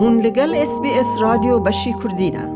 هون لگل اس بی اس رادیو بشی کردینه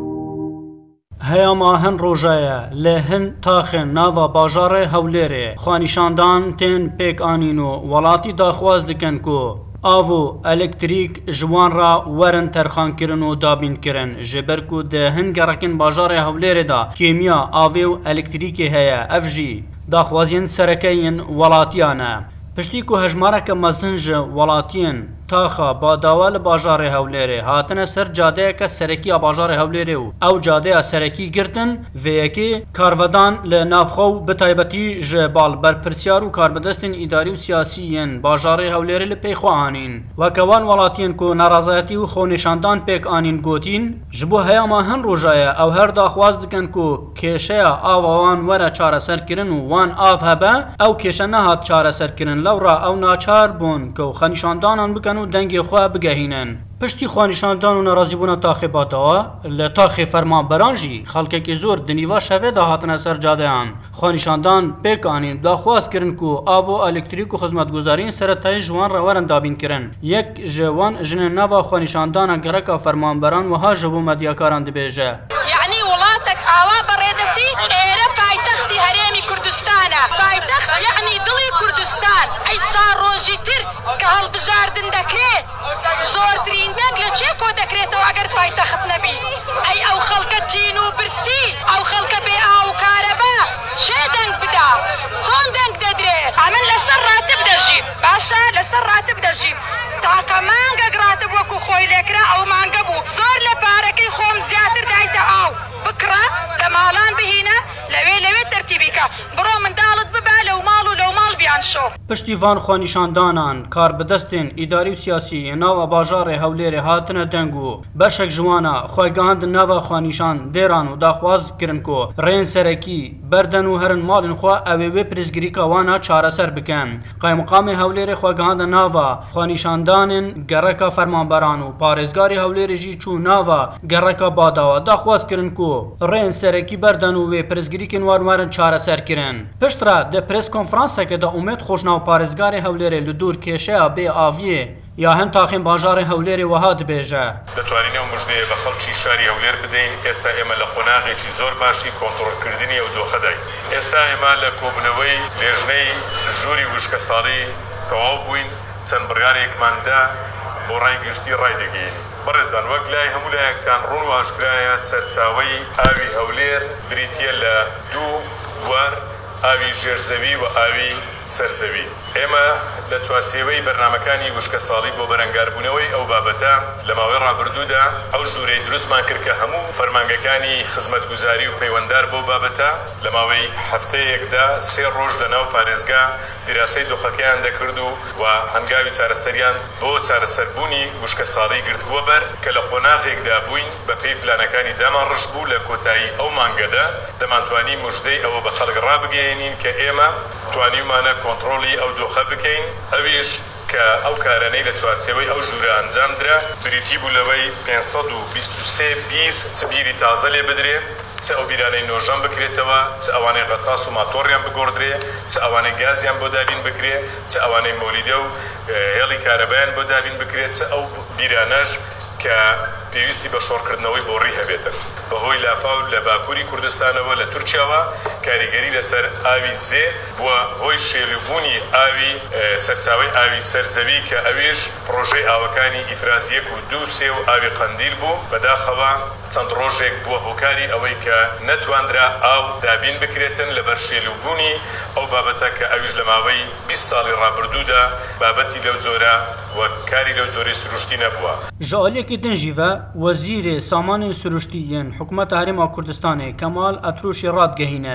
هیا ماهن روژه لهن تاخن ناوا باجار هولیره خانیشاندان تن پیک آنینو ولاتی داخواز دکن کو آوو الکتریک جوان را ورن ترخان کرن و دابین کرن جبر کو دهن گرکن باجار هولیره دا کیمیا آوی و الکتریک هیا افجی داخوازین سرکین ولاتیانه پشتی کو هجمارک مزنج ولاتین تاخا باداوال باjarê Hewlêrê hatine ser cadeyeke serekiya bajarê Hewlêrê û ew cadeya serekî girtin vê yekê karvedan li navxew bi taybetî ji bal berpirsyar û karbidestên îdarî û siyasî yên bajarê Hewlêrê li pêxwa anîn. Weke wan welatiyên ku nerazayetî û xonêşandan pêk anîn gotîn ji bo heyama hin rojaye ew her daxwaz dikin ku kêşeya ava wan were çareser kirin û wan av hebe ew kêşe nehat çareser kirin lewra ew naçar bûn ku xenîşandanan bikin و دەنگی خوا بگەهینن پشتی خوانیشاندان و ناڕازیبووە تاخێباتەوە لە تاخێ فەرمانبەرانژی خەڵکێکی زۆر دنیوا شەوێ داهاتنە سەر جادەیان خوانیشاندان پێکانین داخوازکردن و ئاو ئەلکتریک و خزمەتگوزارین سەرەتای ژوان ڕەوەرن دابینکردن یەک ژێوان ژنە ناوا خوانیشاندانە گەڕەکە فەرمانبەران وها ژەبوو مەدیاکاران دەبێژە یعنی وڵاتێک ئاوا بەڕێدەسی ئێرە پایتەختی هەرێمی کوردستانە پایتەخت یعنی دڵی کە هەڵبژاردن دەکرێت زۆرترین دەنگ لە چێ کۆ دەکرێتەوە ئەگەر پایتەخت نەبی ئەی ئەو خەڵکە تین و برسی ئەو خەڵکە بێ ئاوکارە بە چێ دەنگ بدا چۆن دەنگ دەدرێت ئەمن لەسەر ڕاتب دەژیم باشە لەسەر ڕاتب دەژیم تاکە مانگە گراتب وەکو خۆی لێکرا ئەو مانگە بوو زۆر لە پارەکەی خۆم زیاتر دایتە ئاو بکڕە دەماڵان بهینە لەوێ لەوێ تەرتیبیکە بڕۆ من شو پشتیوان خانیشاندانان کار بدستین اداری و سیاسی ناو باجار هولیر هاتن دنگو بشک جوانا خویگاند ناو خانیشان دیران و داخواز کرن کو رین سرکی بردن و هرن مالن خوا اویوی پرزگری کوانا چاره سر بکن قیمقام هولیر خویگاند ناو خانیشاندانن گرکا فرمانبران و پارزگاری هولیر جی چو ناو گرکا باداوا داخواز کرن کو رین سرکی بردن و وی پرزگری کن وارمارن چاره سر کرن پشترا ده پرس کنفرانسا که ده حکوومەت خۆشناو پارێزگاری هەولێرێ لە دوور کێشەیە بێ ئاویە یا هەم تاقیم باژارە هەولێری وەها دبێژە دەتوانین ئەو مژدەیە بە خەڵکی شاری هەولێر بدەین ئێستا ئێمە لە قۆناغێکی زۆر باشی کۆنتۆڕکردنی ئەو دۆخەدای ئێستا ئێمە لە کۆبنەوەی لێژنەی ژووری وشکە ساڵی تەواو بووین چەند بڕیارێکماندا بۆ ڕایگەشتی ڕایدەگەین بەڕێزان وەک لای هەموو لایەکان ڕوون و ئاشکرایە سەرچاوی ئاوی هەولێر بریتە لە دوو وەر ئاوی ژێرزەوی و ئاوی سەرزەوی ئێمە لە چوارچێوەی بەرنمەکانی وشکە ساڵی بۆ بەرەنگاربوونەوەی ئەو بابەتە لە ماوەی ڕابردوودا ئەو ژوورەی دروستمان کرد کە هەموو فەرمانگەکانی خزمەت گوزاری و پەیوەنددار بۆ بابەتە لە ماوەی هەفتەیەکدا سێ ڕۆژ لەناو پارێزگا دیراسی دۆخەکەیان دەکرد و و هەنگاوی چارەسەریان بۆ چارەسەربوونی وشکە ساڵی گرتووە بەر کە لە خۆناغێکدا بووین بە پێی پلانەکانی دامان ڕژ بوو لە کۆتایی ئەو مانگەدا دەمانتوانی مژدەی ئەوە بە خەڵک ڕابگەێنین کە ئێمە توانیمانە کۆنتترۆلی ئەو دۆخە بکەین ئەویش کە ئەو کارانەی لە چوارچەوەی ئەو ژوورە ئەنجامدرا بریتی بوو لەوەی 523 بیر چبیری تازە لێ بدرێ چه ئەو بیرانەی نۆژان بکرێتەوە چ ئەوانەی غەتاس و ماتۆریان بگۆدرێ چ ئەوانەی گازیان بۆ دابین بکرێ چ ئەوانەی مۆلیدە و هێڵی کارەبیان بۆ دابین بکرێت چ ئەو بیرانەش کە پێویستی بە شۆڕکردنەوەی بۆڕی هەبێتن بەهۆی لافااو لە باکووری کوردستانەوە لە تورکیاوە کاریگەری لەسەر ئاوی زێ بووە هۆی شێلوبوونی ئاوی سەرچاوی ئاوی سەرزەوی کە ئەوێش پرۆژەی ئاوەکانی ئیفرازیەک و دوو سێ و ئاوی قندیل بوو بەداخەوە چەند ڕۆژێک بووە هۆکاری ئەوەی کە نەتواندرا ئاو دابین بکرێتن لەبەر شێلوبوونی ئەو بابەتە کە ئەویش لە ماوەی 20 ساڵی ڕابردوودا بابەتی لەو جۆرە وە کاری لەو جۆرەی سروشتی نەبووە ژۆلێکی دنجیڤە وزیر سامان سرشتی حکمت عرم کردستان کمال اتروش ارات گہین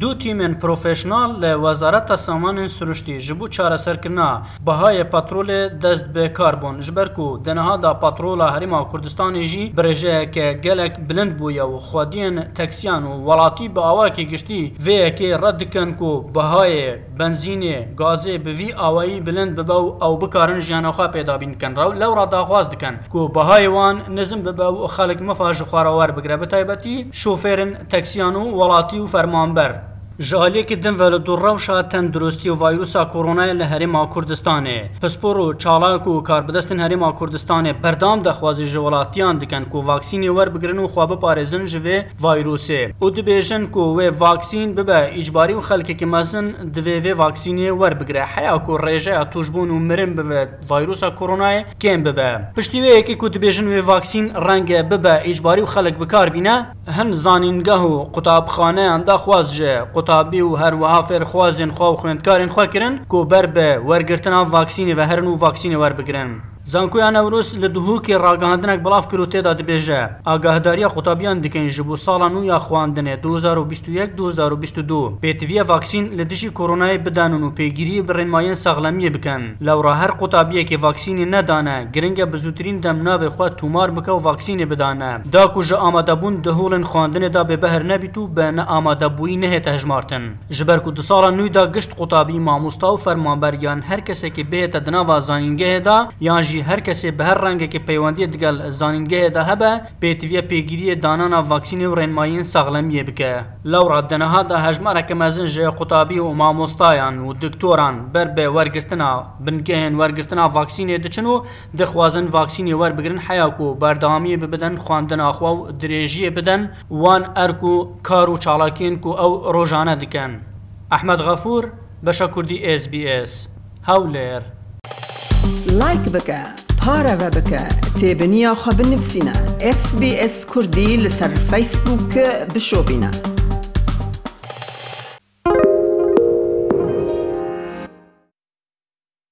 دو تیمên profesyonal li Wezareta Samanên Siruştî ji bo çareserkirina bihayê patrolê dest bi kar bûn ji ber ku deniha da patrola Herêma Kurdistanê jî birêjeyeke gelek bilind bûye û xwediyên teksiyan û welatî bi awakê giştî vê yekê red dikin ku bihayê benzînê gazê bi vî awayî bilind bibe û ew bikarin jiyana xwe pêdabîn dikin rew lewra daxwaz dikin ku bihayê wan nizm bibe û xelek mifa ji xwarewer bigire bi taybetî şofêrên teksiyan û welatî û fermanber جهالی که دن ول دو روشا تندرستی و وایروسا کرونا له هریما کوردستانه پسپورو چالاک و کاربدستن هریما کوردستانه بردام د خوازی جولاتیان دکن کو واکسین ور بگرن و خوابه پارزن جوی وایروسه او د بیژن کو و واکسین به اجباری و خلک کی مزن د وی وی واکسین ور بگره حیا کو رژه توجبون و مرن به وایروسا کرونا کم به پشتی وی کی کو د بیژن و واکسین رنگ به اجباری و خلک بکار بینه هن زانینگه و قطابخانه انده خوازجه تابی و هەروەها فێرخوازن خوا و خوێندکارین خواکردن کۆبەر بە وەرگرتنا ڤاکسینی بە هەرن و ڤاکسینی وەربگرن. زانکویان ئەوروس لە دوهوکی ڕاگەاندنێک بڵاف کرد و تێدا دەبێژە ئاگاهداریە قوتابیان دکەین ژ بۆ ساڵان و یا خواندنێ 2022 پێتویە ڤاکسین لە دژی کۆرۆنای بدانن و پێگیری بڕێنمایە ساغلەمیە بکەن لەورا هەر قوتابیەکی ڤاکسینی نەدانە گرنگە بزووترین دەم ناوێ خوا تومار بکە و ڤاکسینێ بدانە داکو ژە ئامادەبوون دەهۆڵن خواندنێدا بێ بەهر نەبیت و بە نە ئامادەبووی نەهێتە هەژمارتن ژبەر و دو ساڵە نویدا گشت قوتابی مامۆستا و فەرمانبەریان هەر کەسێکی بێتە دناوا زانینگەهێدا یان jî her kesê bi her rengekê peywendiyê digel zanîngehê de hebe pêtiviya pêgiriyê danana vaksînê û rênmayiyên saxlemiyê bike. Lewra deneha da hejmareke mezin ji qutabî û mamostayan û diktoran berbê wergirtina bingehên wergirtina vaksînê diçin û dixwazin vaksînê werbigirin heya ku berdamiyê bibidin xwandina xwe û dirêjiyê bidin wan erk û kar û çalakiyên ku ew rojane dikin. Ahmed Gafur, Beşa Kurdî SBS, Hewlêr. لايك بکە پارەوە بکە اس بي اس كردي لسر فيسبوك بشوبنا